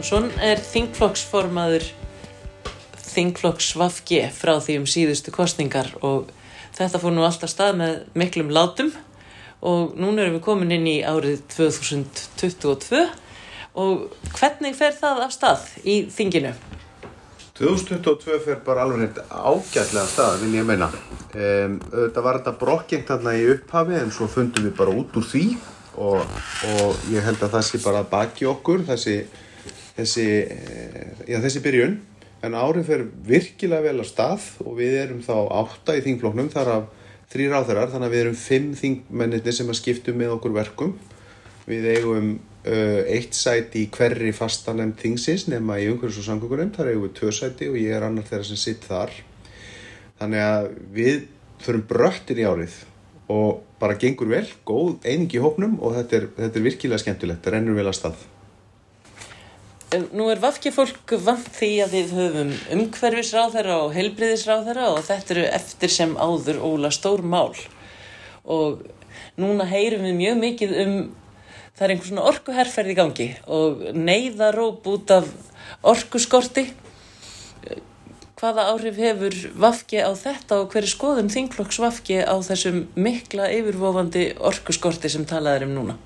Jóhansson er þingflokksformaður þingflokks Vafge frá því um síðustu kostningar og þetta fór nú alltaf stað með miklum látum og núna erum við komin inn í árið 2022 og hvernig fer það af stað í þinginu? 2022 fer bara alveg neitt ágætlega stað, vil ég meina. Um, þetta var þetta brokkengt þarna í upphafi en svo fundum við bara út úr því og, og ég held að það sé bara baki okkur, þessi, þessi, já, þessi byrjun. En árið fer virkilega vel að stað og við erum þá átta í þingfloknum þar af þrýr áþarar þannig að við erum fimm þingmennir sem að skiptu með okkur verkum. Við eigum uh, eitt sæti í hverri fastanemn þingsins nema í umhverfis og samgöngunem, þar eigum við tvö sæti og ég er annar þeirra sem sitt þar. Þannig að við förum bröttin í árið og bara gengur vel, góð einingi hópnum og þetta er, þetta er virkilega skemmtilegt, það rennur vel að stað. Nú er vafki fólk vant því að við höfum umhverfisráðherra og heilbriðisráðherra og þetta eru eftir sem áður óla stór mál og núna heyrum við mjög mikið um það er einhvers svona orkuherrferð í gangi og neyðaróp út af orkuskorti hvaða áhrif hefur vafki á þetta og hverju skoðum þingflokks vafki á þessum mikla yfirvofandi orkuskorti sem talað er um núna?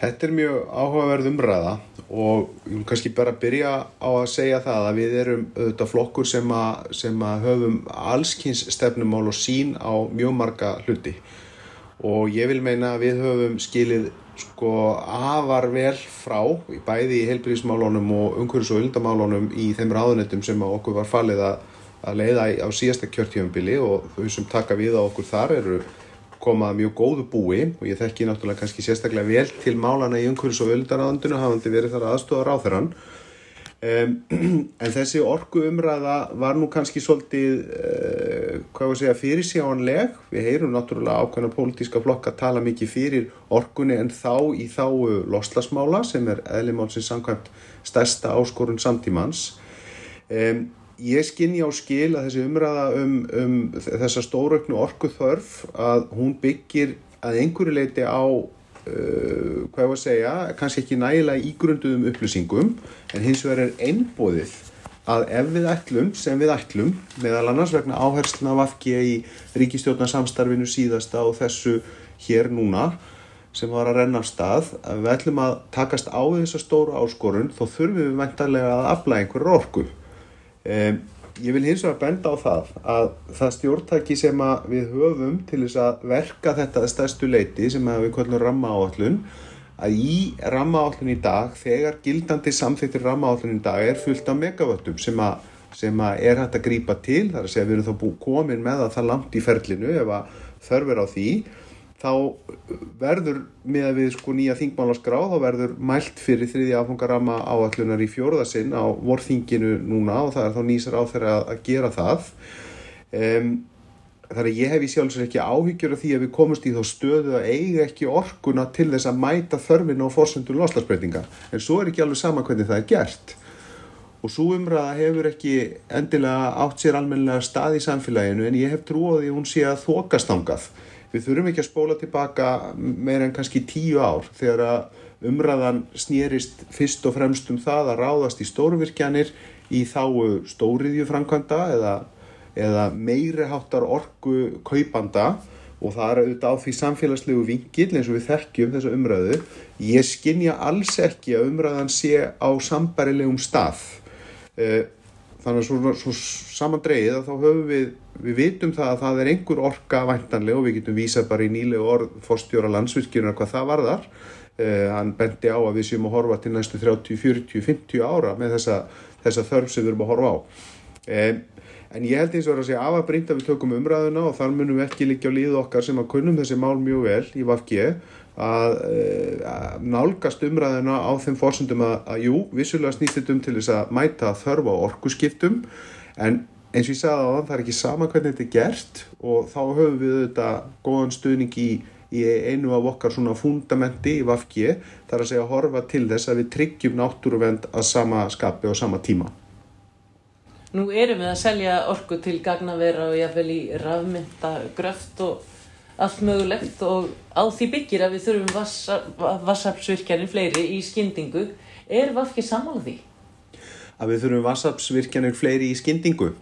Þetta er mjög áhugaverð umræða og ég vil kannski bara byrja á að segja það að við erum auðvitað flokkur sem að, sem að höfum allskynns stefnumál og sín á mjög marga hluti. Og ég vil meina að við höfum skilið sko afar vel frá bæði í heilbríðismálunum og umhverjus og undamálunum í þeim ráðunetum sem okkur var falið að, að leiða á síðasta kjörtífambili og þau sem taka við á okkur þar eru komað mjög góðu búi og ég þekki náttúrulega kannski sérstaklega vel til málana í umhverjus og öldaráðandinu hafandi verið þar aðstofa ráþarann um, en þessi orgu umræða var nú kannski svolítið uh, hvað var að segja fyrirsjáanleg. Við heyrum náttúrulega ákveðna pólitíska flokka tala mikið fyrir orgunni en þá í þá loslasmála sem er eðlimál sem samkvæmt stærsta áskorun samtímans. Um, ég skinn ég á skil að þessi umræða um, um þessa stórauknu orku þörf að hún byggir að einhverju leiti á uh, hvað ég var að segja, kannski ekki nægilega ígrunduðum upplýsingum en hins vegar er einbóðið að ef við ætlum, sem við ætlum meðal annars vegna áhersluna vafki í ríkistjórnarsamstarfinu síðasta og þessu hér núna sem var að renna af stað að við ætlum að takast á þessa stóru áskorun þó þurfum við vendarlega að afla einhverju orku Um, ég vil hins vegar benda á það að það stjórntæki sem við höfum til þess að verka þetta stærstu leiti sem við kallum ramma áallun að í ramma áallun í dag þegar gildandi samþýttir ramma áallun í dag er fullt af megavöttum sem, sem að er hægt að grípa til þar að segja við erum þá búið komin með að það langt í ferlinu ef að þörfur á því þá verður með að við sko nýja þingmálaskrá þá verður mælt fyrir þriði afhangarama áallunar í fjórðasinn á vorþinginu núna og það er þá nýsar á þeirra að gera það. Um, þar að ég hef í sjálfsvegar ekki áhyggjur af því að við komumst í þá stöðu að eiga ekki orkuna til þess að mæta þörfinu og fórsöndu loslasbreytinga en svo er ekki alveg sama hvernig það er gert. Og svo umræða hefur ekki endilega átt sér almennilega stað í samfélaginu en ég hef trúið að hún sé að þokastangað við þurfum ekki að spóla tilbaka meira en kannski tíu ár þegar að umræðan snýrist fyrst og fremst um það að ráðast í stórvirkjanir í þáu stóriðju framkvæmda eða, eða meiri háttar orgu kaupanda. Og það er auðvitað á því samfélagslegu vingil eins og við þekkjum þessa umræðu. Ég skinja alls ekki að umræðan sé á sambarilegum stað. Eh, þannig að svo, svo samandreið að þá höfum við við vitum það að það er einhver orka væntanlega og við getum vísað bara í nýlegu orð fórstjóra landsvirkjunar hvað það varðar. Uh, hann bendi á að við séum að horfa til næstu 30, 40, 50 ára með þessa, þessa þörf sem við erum að horfa á. Um, en ég held eins og að segja af að brinda við tökum umræðuna og þar munum við ekki líka á líðu okkar sem að kunnum þessi mál mjög vel í Vafge að, að nálgast umræðuna á þeim fórsöndum að, að jú, vissulega snýst þetta um til þess að mæta þörf á orkuskiptum en eins og ég sagði á þann, það er ekki sama hvernig þetta er gert og þá höfum við þetta góðan stuðning í, í einu af okkar svona fundamenti í Vafki þar að segja að horfa til þess að við tryggjum náttúruvend að sama skapi og sama tíma. Nú erum við að selja orku til gagnavera og jáfnvel í rafmynda gröft og allt mögulegt og á því byggir að við þurfum vassaflsvirkjanir fleiri í skyndingu. Er Vafki sammála því? Að við þurfum vassaflsvirkjanir fleiri í skyndingu?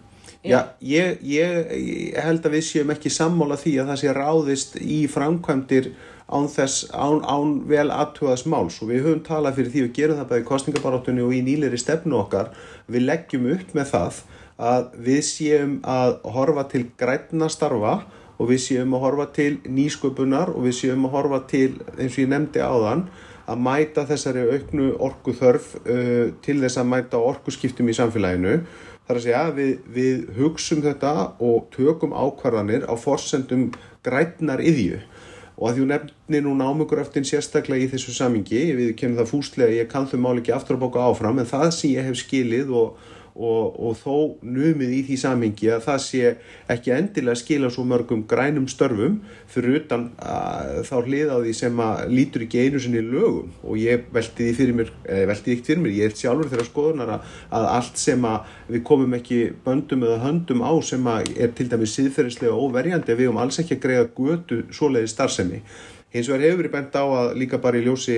Já, ég, ég, ég held að við séum ekki sammála því að það sé ráðist í framkvæmdir án, þess, án, án vel aðtúaðs máls og við höfum talað fyrir því og gerum það bæði kostningabarátunni og í nýleri stefnu okkar. Við leggjum upp með það að við séum að horfa til grætna starfa og við séum að horfa til nýsköpunar og við séum að horfa til, eins og ég nefndi áðan, að mæta þessari auknu orku þörf uh, til þess að mæta orkuskiptum í samfélaginu. Það er að segja við, við hugsum þetta og tökum ákvarðanir á forsendum grætnar yðju og að því hún nefnir nú námugur eftir sérstaklega í þessu samingi, við kemum það fúslega, ég kann þau mál ekki aftur að bóka áfram en það sem ég hef skilið og og, og þó numið í því samingi að það sé ekki endilega skila svo mörgum grænum störfum fyrir utan að, þá hlið á því sem að lítur ekki einu sinni lögum og ég veldi því fyrir mér, veldi því ekkert fyrir mér, ég er sjálfur þeirra skoðunar að allt sem að við komum ekki böndum eða höndum á sem að er til dæmis síðferðislega óverjandi að við um alls ekki að greiða götu svoleiði starfsemi. Hins vegar hefur við bent á að líka bara í ljósi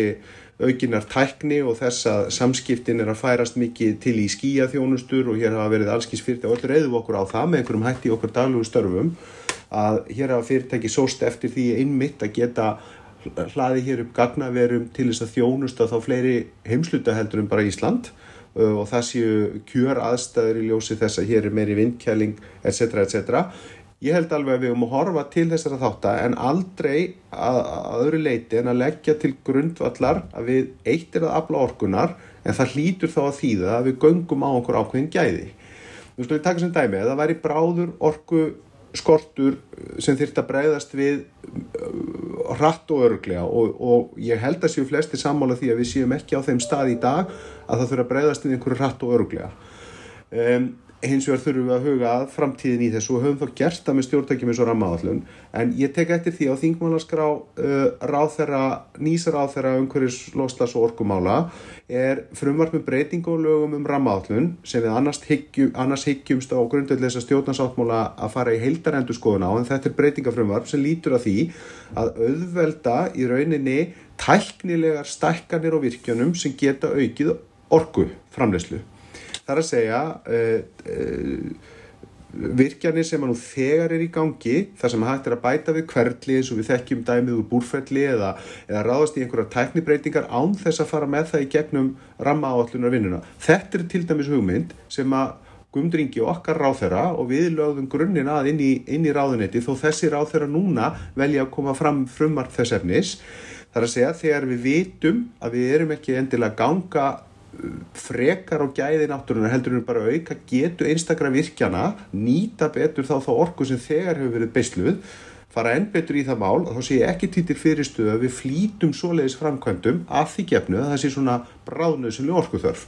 aukinar tækni og þess að samskiptin er að færast mikið til í skíaþjónustur og hér hafa verið allskins fyrirtæki og öll reyðum okkur á það með einhverjum hætti okkur daglugu störfum að hér hafa fyrirtæki sóst eftir því einmitt að geta hlaði hér upp gagnaverum til þess að þjónusta þá fleiri heimsluta heldur en bara Ísland og það séu kjör aðstæður í ljósi þess að hér er meiri vindkjæling etc. etc. Ég held alveg að við höfum að horfa til þessara þáttar en aldrei að, að öðru leiti en að leggja til grundvallar að við eitt er að afla orkunar en það hlýtur þá að þýða að við göngum á okkur ákveðin gæði. Þú veist, við taka sem dæmi, að það væri bráður orku skortur sem þurft að breyðast við uh, hratt og öruglega og, og ég held að séu flesti sammála því að við séum ekki á þeim stað í dag að það þurft að breyðast við einhverju hratt og öruglega. Um, hins vegar þurfum við að huga að framtíðin í þessu og höfum þá gert það með stjórntækjum eins og rammaðallun en ég tek eftir því á þingmálaskrá uh, ráþæra, nýsar ráþæra umhverjus loslas og orkumála er frumvart með breyting og lögum um rammaðallun sem við annars, hyggjum, annars hyggjumst á grundveldlega stjórnarsáttmála að fara í heildarendu skoðuna á en þetta er breytingafrumvart sem lítur að því að auðvelda í rauninni tæknilegar stækkanir og virkjunum sem geta aukið orku er að segja uh, uh, virkjanir sem nú þegar er í gangi þar sem hægt er að bæta við hverli eins og við þekkjum dæmið úr búrfelli eða, eða ráðast í einhverja tæknibreitingar án þess að fara með það í gegnum ramma áallunar vinnuna. Þetta er til dæmis hugmynd sem að gumdringi okkar ráþæra og við lögðum grunninn að inn í, inn í ráðunetti þó þessi ráþæra núna velja að koma fram frumart þess efnis. Það er að segja þegar við vitum að við erum ekki endilega ganga frekar á gæði náttúrunar heldur en bara auka getu einstakra virkjana nýta betur þá þá orku sem þegar hefur verið beisluð fara enn betur í það mál þá sé ég ekki títir fyrirstuðu að við flítum svoleiðis framkvæmdum af því gefnu að það sé svona bráðnöðsynlu orkuþörf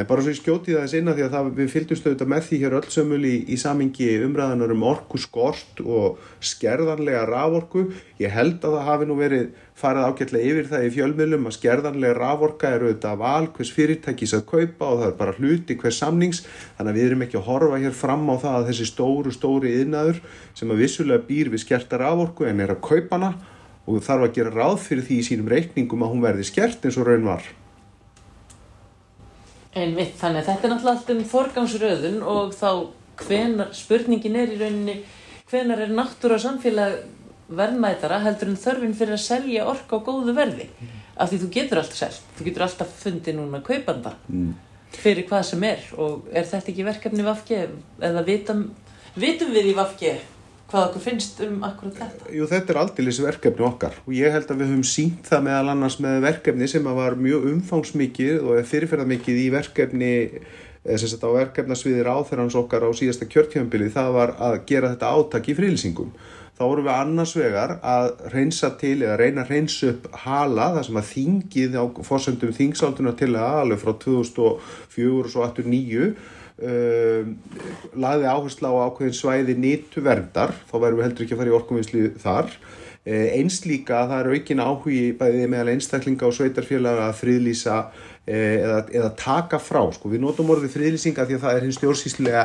En bara svo ég skjóti það þess einna því að það, við fylgjumst auðvitað með því hér öll sömul í, í samingi umræðanar um orku skort og skerðanlega raforku. Ég held að það hafi nú verið farið ágætlega yfir það í fjölmiðlum að skerðanlega raforka eru auðvitað val hvers fyrirtækis að kaupa og það er bara hluti hvers samnings. Þannig að við erum ekki að horfa hér fram á það að þessi stóru, stóri yðnaður sem að vissulega býr við skerta raforku en er að kaupa hana og þarf að gera ráð fyrir því í sínum reikningum að hún verði skert eins og raun var. Einmitt, þannig að þetta er náttúrulega allt um forgangsröðun og þá hvenar, spurningin er í rauninni hvenar er náttúra samfélag verðmætara heldur en þörfin fyrir að selja orka á góðu verði mm. af því þú getur alltaf selgt, þú getur alltaf fundið núna kaupanda mm. fyrir hvað sem er og er þetta ekki verkefni Vafge eða vitum, vitum við í Vafge hvað okkur finnst um akkurat þetta? Jú, þetta er aldrei verkefni okkar og ég held að við höfum sínt það meðal annars með verkefni sem var mjög umfangsmikið og fyrirferðarmikið í verkefni þess að á verkefnasviðir áþerrans okkar á síðasta kjörtjöfambili það var að gera þetta átak í frílsingum. Þá vorum við annars vegar að reynsa til eða reyna að reynsa upp hala þar sem að þingið á fórsöndum þingsálduna til að alveg frá 2004 og svo 2009 Uh, laði áherslu á ákveðin svæði nýttu verndar, þá værum við heldur ekki að fara í orkumvinslu þar. Uh, eins líka að það er aukin áhugi bæðið meðal einstaklinga og sveitarfélaga að friðlýsa eða, eða taka frá, sko, við notum orðið friðlýsinga því að það er hins stjórnsýslega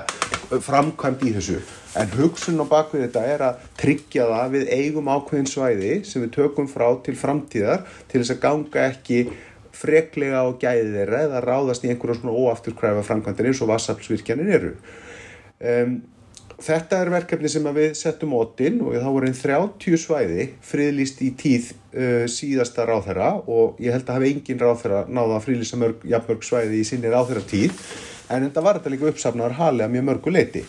framkvæmt í þessu, en hugsun á bakvið þetta er að tryggja það við eigum ákveðin svæði sem við tökum frá til framtíðar til þess að ganga ekki freklega á gæði þeirra eða ráðast í einhverjum svona óafturkræfa framkvæmdir eins og vassaflsvirkjanir eru. Um, þetta er verkefni sem við settum óttinn og þá voru einn 30 svæði friðlýst í tíð uh, síðasta ráðherra og ég held að hafa engin ráðherra náða að friðlýsa mörg, jafnmörg svæði í sinni ráðherra tíð en þetta var þetta líka uppsafnaður halið að mjög mörgu leiti.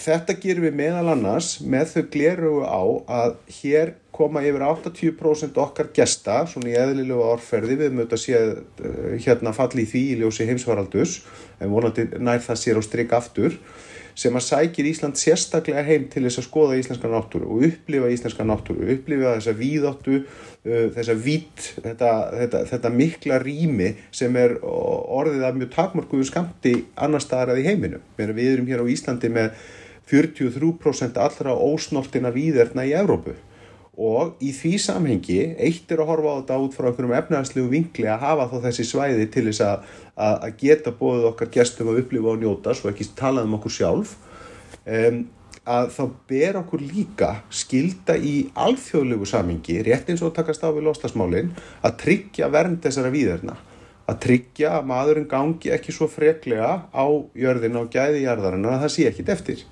Þetta gerum við meðal annars með þau glerugu á að hér koma yfir 80% okkar gesta, svona í eðlilegu árferði, við mötum að sé uh, hérna falli í því í ljósi heimsvaraldus, en vonandi nær það sér á stryk aftur, sem að sækir Ísland sérstaklega heim til þess að skoða íslenska náttúru og upplifa íslenska náttúru, upplifa þessa víðáttu, uh, þessa vít, þetta, þetta, þetta mikla rými sem er orðið af mjög takmörkuðu skamti annar staðar að í heiminu. Við erum hér á Íslandi með 43% allra ósnortina víðerna í Evrópu og í því samhengi eitt er að horfa á þetta út frá einhverjum efnæðslegu vinkli að hafa þá þessi svæði til þess að, að, geta bóðið okkar gestum að upplifa og njóta svo ekki talað um okkur sjálf. Um, að þá ber okkur líka skilda í alþjóðlegu samhengi, rétt eins og takast á við lostasmálinn, að tryggja vernd þessara víðerna, að tryggja að maðurinn gangi ekki svo freklega á jörðina og gæði jarðarinn að það sé ekkit eftir.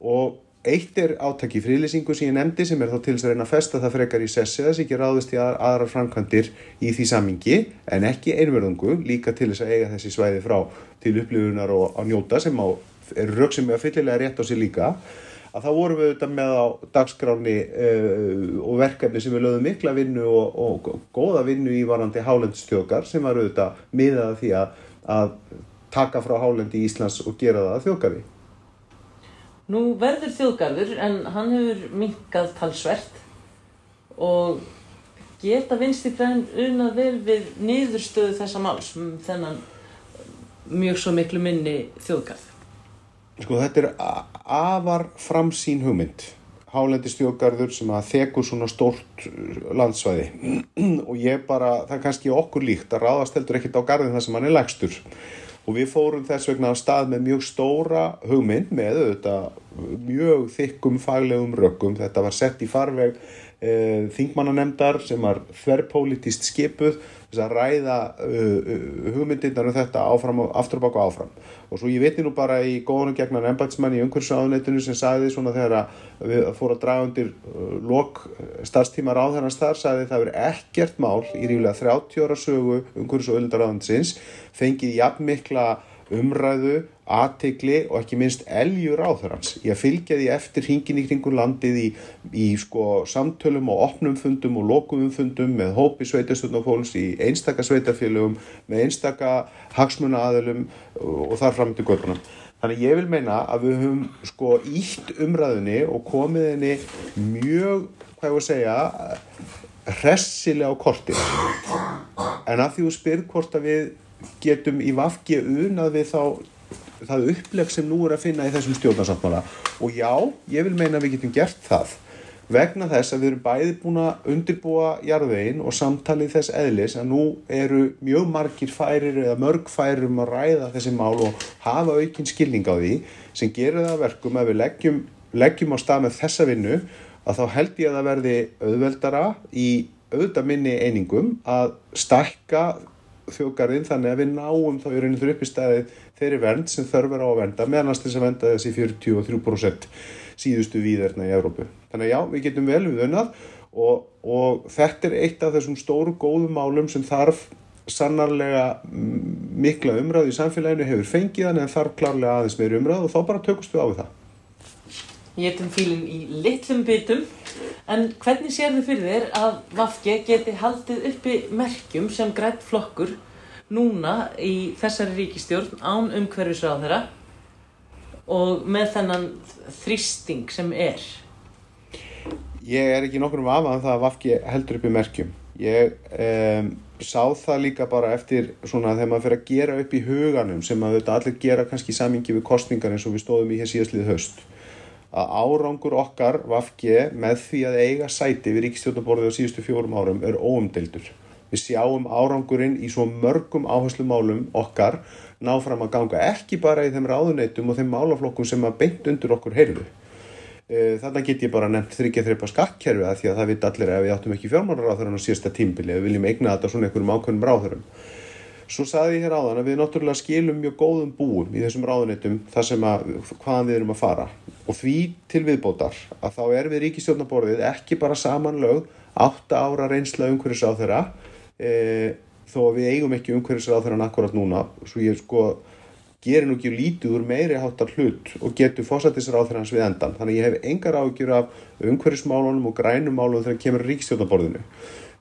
Og Eitt er áttak í frílýsingu sem ég nefndi sem er þá til þess að reyna að festa það frekar í sessi þess ekki ráðist í aðra framkvæmdir í því samingi en ekki einverðungu líka til þess að eiga þessi svæði frá til upplifunar og á njóta sem á, er rauk sem er fyllilega rétt á sig líka að þá vorum við auðvitað með á dagskráni uh, og verkefni sem við lögum mikla vinnu og, og, og góða vinnu í varandi hálendstjókar sem var auðvitað miðað því að, að taka frá hálendi í Íslands og gera það að þjókari. Nú verður þjóðgarður en hann hefur minkað talsvert og geta vinsti græn unað vel við niðurstöðu þessa máls þennan mjög svo miklu minni þjóðgarð. Sko þetta er afar framsýn hugmynd. Hálendi stjóðgarður sem að þekur svona stórt landsvæði og ég bara, það er kannski okkur líkt að ráðast heldur ekkit á garðin þar sem hann er legstur og við fórum þess vegna á stað með mjög stóra hugmynd með auðvitað mjög þykkum faglegum rökkum. Þetta var sett í farveg e, þingmannanemdar sem var þverrpolítist skipuð þess að ræða uh, hugmyndirnar um þetta áfram og aftur og baka áfram. Og svo ég veit nú bara í góðunum gegnar ennbætsmann í umhverfsáðunetinu sem sagði svona þegar við fórum að draga undir uh, lok starfstíma ráðherrans þar sagði það verið ekkert mál í ríflega 30 ára sögu umhverfs og öllundaráðansins fengið jafn mikla umræðu, aðtegli og ekki minnst eljur áþurans. Ég fylgja því eftir hingin í kringun landið í, í sko samtölum og opnum fundum og lokumum fundum með hópi sveitastöndafólks í einstaka sveitafélögum, með einstaka hagsmuna aðelum og þar fram til göðunum. Þannig ég vil meina að við höfum sko ítt umræðinni og komið henni mjög, hvað ég voru að segja, hressilega á kortið. En að því þú spyrð hvort að við getum í vafki unað við þá það uppleg sem nú er að finna í þessum stjórnarsáttmála. Og já, ég vil meina að við getum gert það. Vegna þess að við erum bæði búin að undirbúa jarðvegin og samtalið þess eðlis að nú eru mjög margir færir eða mörg færir um að ræða þessi mál og hafa aukinn skilning á því sem gerir það verkum að við leggjum, leggjum á stað með þessa vinnu að þá held ég að það verði auðveldara í auðvitað minni einingum að stakka þjókarinn þannig að við náum þá í rauninu þurru upp í staðið þeirri vernd sem þörfur á að venda meðanast þess að venda þessi 43% síðustu víðerna í Európu. Þannig að já, við getum vel við unnað og, og þetta er eitt af þessum stóru góðum málum sem þarf sannarlega mikla umræð í samfélaginu hefur fengið hann en þarf klarlega aðeins meiri umræð og þá bara tökust við á það. Ég er um fílinn í litlum bitum En hvernig sér þið fyrir þér að Vafge geti haldið uppi merkjum sem grætt flokkur núna í þessari ríkistjórn án umhverfisráð þeirra og með þennan þrýsting sem er? Ég er ekki nokkur um aðvað að það Vafge heldur uppi merkjum. Ég um, sá það líka bara eftir svona þegar maður fyrir að gera upp í huganum sem maður allir gera kannski í samingi við kostningar eins og við stóðum í hér síðastlið höst að árangur okkar Vafge með því að eiga sæti við ríkistjórnaborðið á síðustu fjórum árum er óumdeildur. við sjáum árangurinn í svo mörgum áherslumálum okkar ná fram að ganga ekki bara í þeim ráðuneytum og þeim málaflokkum sem að beint undir okkur heyrðu. Þannig get ég bara nefnt þryggja þreipa skattkerfi að því að það veit allir að við áttum ekki fjármálaráþurann á síðasta tímbili við viljum eigna þetta svona einhverjum ákveðnum ráþurum. Svo saði ég hér áðan að við náttúrulega skilum mjög góðum búum í þessum ráðunitum þar sem að hvaðan við erum að fara. Og því til viðbótar að þá er við ríkistjórnaborðið ekki bara samanlög átta ára reynsla umhverfis á þeirra e, þó að við eigum ekki umhverfis á þeirra akkurat núna. Svo ég sko gerir nú ekki lítið úr meiri háttar hlut og getur fósættisra á þeirra hans við endan þannig ég hef engar ágjur af umhverfismálunum og grænumálunum þegar kemur ríkistjórnaborðinu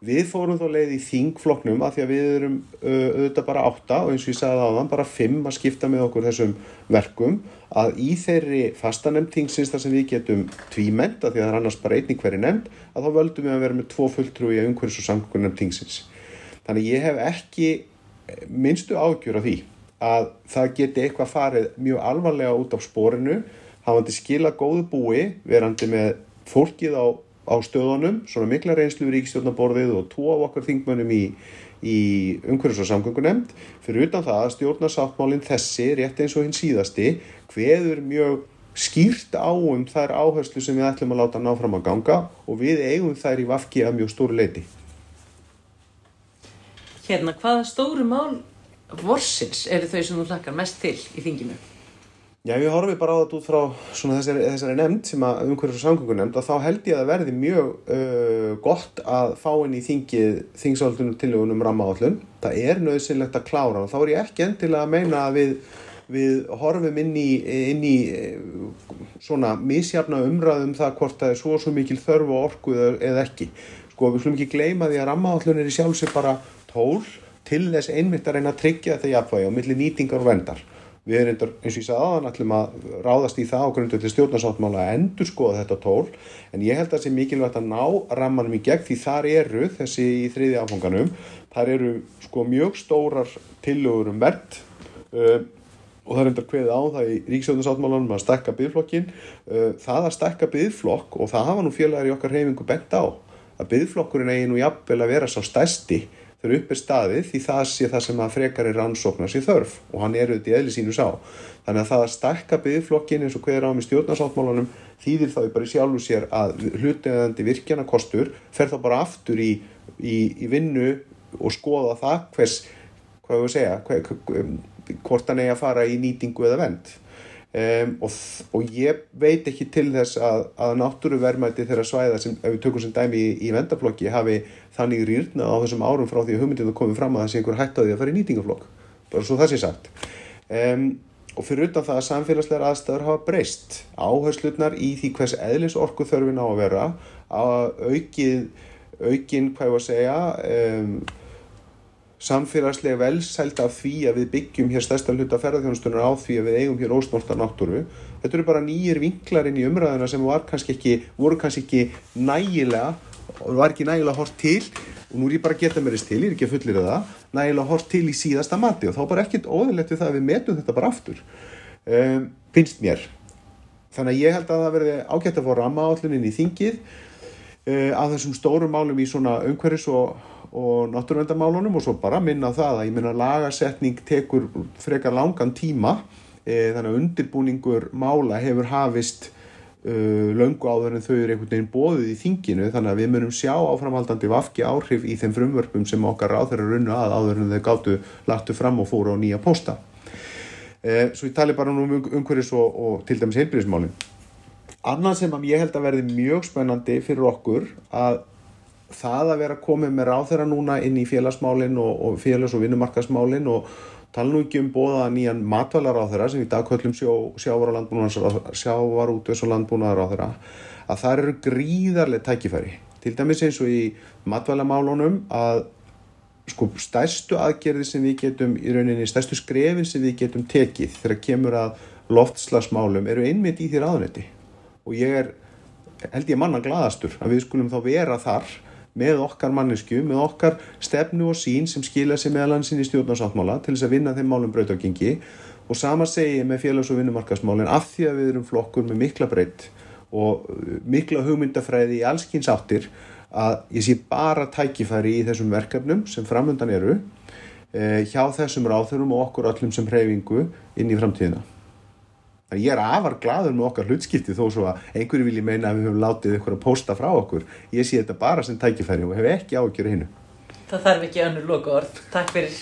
Við fórum þá leið í þingfloknum að því að við erum auðvitað bara átta og eins og ég sagði þann bara fimm að skipta með okkur þessum verkum að í þeirri fastanemnd þingsins þar sem við getum tvímend að því að það er annars bara einnig hverju nefnd að þá völdum við að vera með tvo fulltrúi að umhverjus og samkunnemnd þingsins. Þannig ég hef ekki minnstu ágjur af því að það geti eitthvað farið mjög alvarlega út af spórinu, hafandi skila góðu búi verandi með fólkið á á stöðunum, svona mikla reynslu í ríkistjórnaborðið og tvo af okkar þingmönnum í, í umhverfis og samgöngunemnd fyrir utan það að stjórnarsáttmálinn þessi, rétt eins og hinn síðasti hveður mjög skýrt á um þær áherslu sem við ætlum að láta ná fram að ganga og við eigum þær í vafki af mjög stóru leiti Hérna, hvaða stóru mál vorsins eru þau sem þú hlakkar mest til í þinginu? Já, ég horfi bara á þetta út frá þessari, þessari nefnd sem að umhverfis og samgöngu nefnd og þá held ég að verði mjög uh, gott að fá inn í þingið þingsaldunum tilögunum rammaállun. Það er nöðsynlegt að klára og þá er ég ekki endilega að meina að við, við horfum inn í, inn í svona misjafna umræðum það hvort það er svo svo mikil þörfu og orku eða ekki. Sko við slum ekki gleyma því að rammaállun er í sjálfsög bara tól til þess einmitt að reyna að tryggja þetta jafnvægi á milli nýtingar og vendar. Við erum eins og ég sagði aðan allum að ráðast í það á grundu til stjórnarsáttmála að endur skoða þetta tól en ég held að það sé mikilvægt að ná rammanum í gegn því þar eru þessi í þriði áfanganum, þar eru sko mjög stórar tillögur um verð uh, og það er endar hverðið á það í ríkstjórnarsáttmálanum að stekka byggflokkin. Uh, það að stekka byggflokk og það hafa nú félagar í okkar reyfingu bent á að byggflokkurinn eigi nú jafnvel að vera sá stæsti þegar upp er staðið því það sé það sem að frekar er rannsóknar sér þörf og hann er auðvitað í eðli sínu sá. Þannig að það að stakka byggflokkin eins og hverja á með stjórnarsáttmálanum þýðir þá bara í sjálfu sér að hlutegandi virkjana kostur fer þá bara aftur í, í, í vinnu og skoða það hvers, hvað við segja, hver, hvort hann eigi að fara í nýtingu eða vend. Um, og, og ég veit ekki til þess að, að náttúruverðmæti þeirra svæða sem við tökum sem dæmi í, í vendaflokki hafi þannig rýrna á þessum árum frá því að hugmyndinu komið fram að það sé einhver hætt á því að fara í nýtingaflokk bara svo það sé sagt um, og fyrir utan það að samfélagslegar aðstæður hafa breyst áherslutnar í því hvers eðlis orku þörfin á að vera að aukið aukin, hvað ég var að segja um, samfélagslega velsælt af því að við byggjum hér stærsta hluta ferðarþjónustunar á því að við eigum hér ósnorta náttúru. Þetta eru bara nýjir vinklarinn í umræðina sem kannski ekki, voru kannski ekki nægilega og var ekki nægilega hort til og nú er ég bara að geta mér þess til, ég er ekki að fullir það, nægilega hort til í síðasta mati og þá bara ekkert óðurlegt við það að við metum þetta bara aftur. Um, finnst mér. Þannig að ég held að það verði ágætt að fá ramma állunin í þingið uh, að þessum stórum málum í svona umhverfis og og náttúruvendamálunum og svo bara minna það að ég minna lagasetning tekur frekar langan tíma e, þannig að undirbúningur mála hefur hafist uh, löngu áður en þau eru einhvern veginn bóðið í þinginu þannig að við munum sjá áframhaldandi vafki áhrif í þeim frumvörpum sem okkar ráð þeirra runnu að áður en þau gáttu láttu fram og fóru á nýja posta e, svo ég tali bara um umhverjus og, og til dæmis heilbyrðismálin annað sem að ég held að verði mjög spennandi fyrir okkur að það að vera komið með ráþeira núna inn í félagsmálinn og, og félags- og vinnumarkasmálinn og tala nú ekki um bóða nýjan matvælar á þeirra sem í dag köllum sjó, sjávar og landbúnaðar sjávar útvöðs og landbúnaðar á þeirra að það eru gríðarlega tækifæri. Til dæmis eins og í matvælamálunum að sko stærstu aðgerði sem við getum í rauninni stærstu skrefin sem við getum tekið þegar kemur að loftslagsmálum eru einmitt í því ráðunetti og ég er held ég manna gladastur að við skulum þá vera þar með okkar mannesku, með okkar stefnu og sín sem skilja sig meðal hansin í stjórnarsáttmála til þess að vinna þeim málum breytágengi og sama segi ég með félags- og vinnumarkasmálin af því að við erum flokkur með mikla breytt og mikla hugmyndafræði í allskins áttir að ég sé bara tækifæri í þessum verkefnum sem framöndan eru eh, hjá þessum ráþurum og okkur öllum sem hreyfingu inn í framtíðina. Þannig ég er afar gladur með okkar hlutskipti þó svo að einhverju vilji meina að við höfum látið ykkur að posta frá okkur. Ég sé þetta bara sem tækifæri og hef ekki ágjörði hinnu. Það þarf ekki önnur loka orð. Takk fyrir.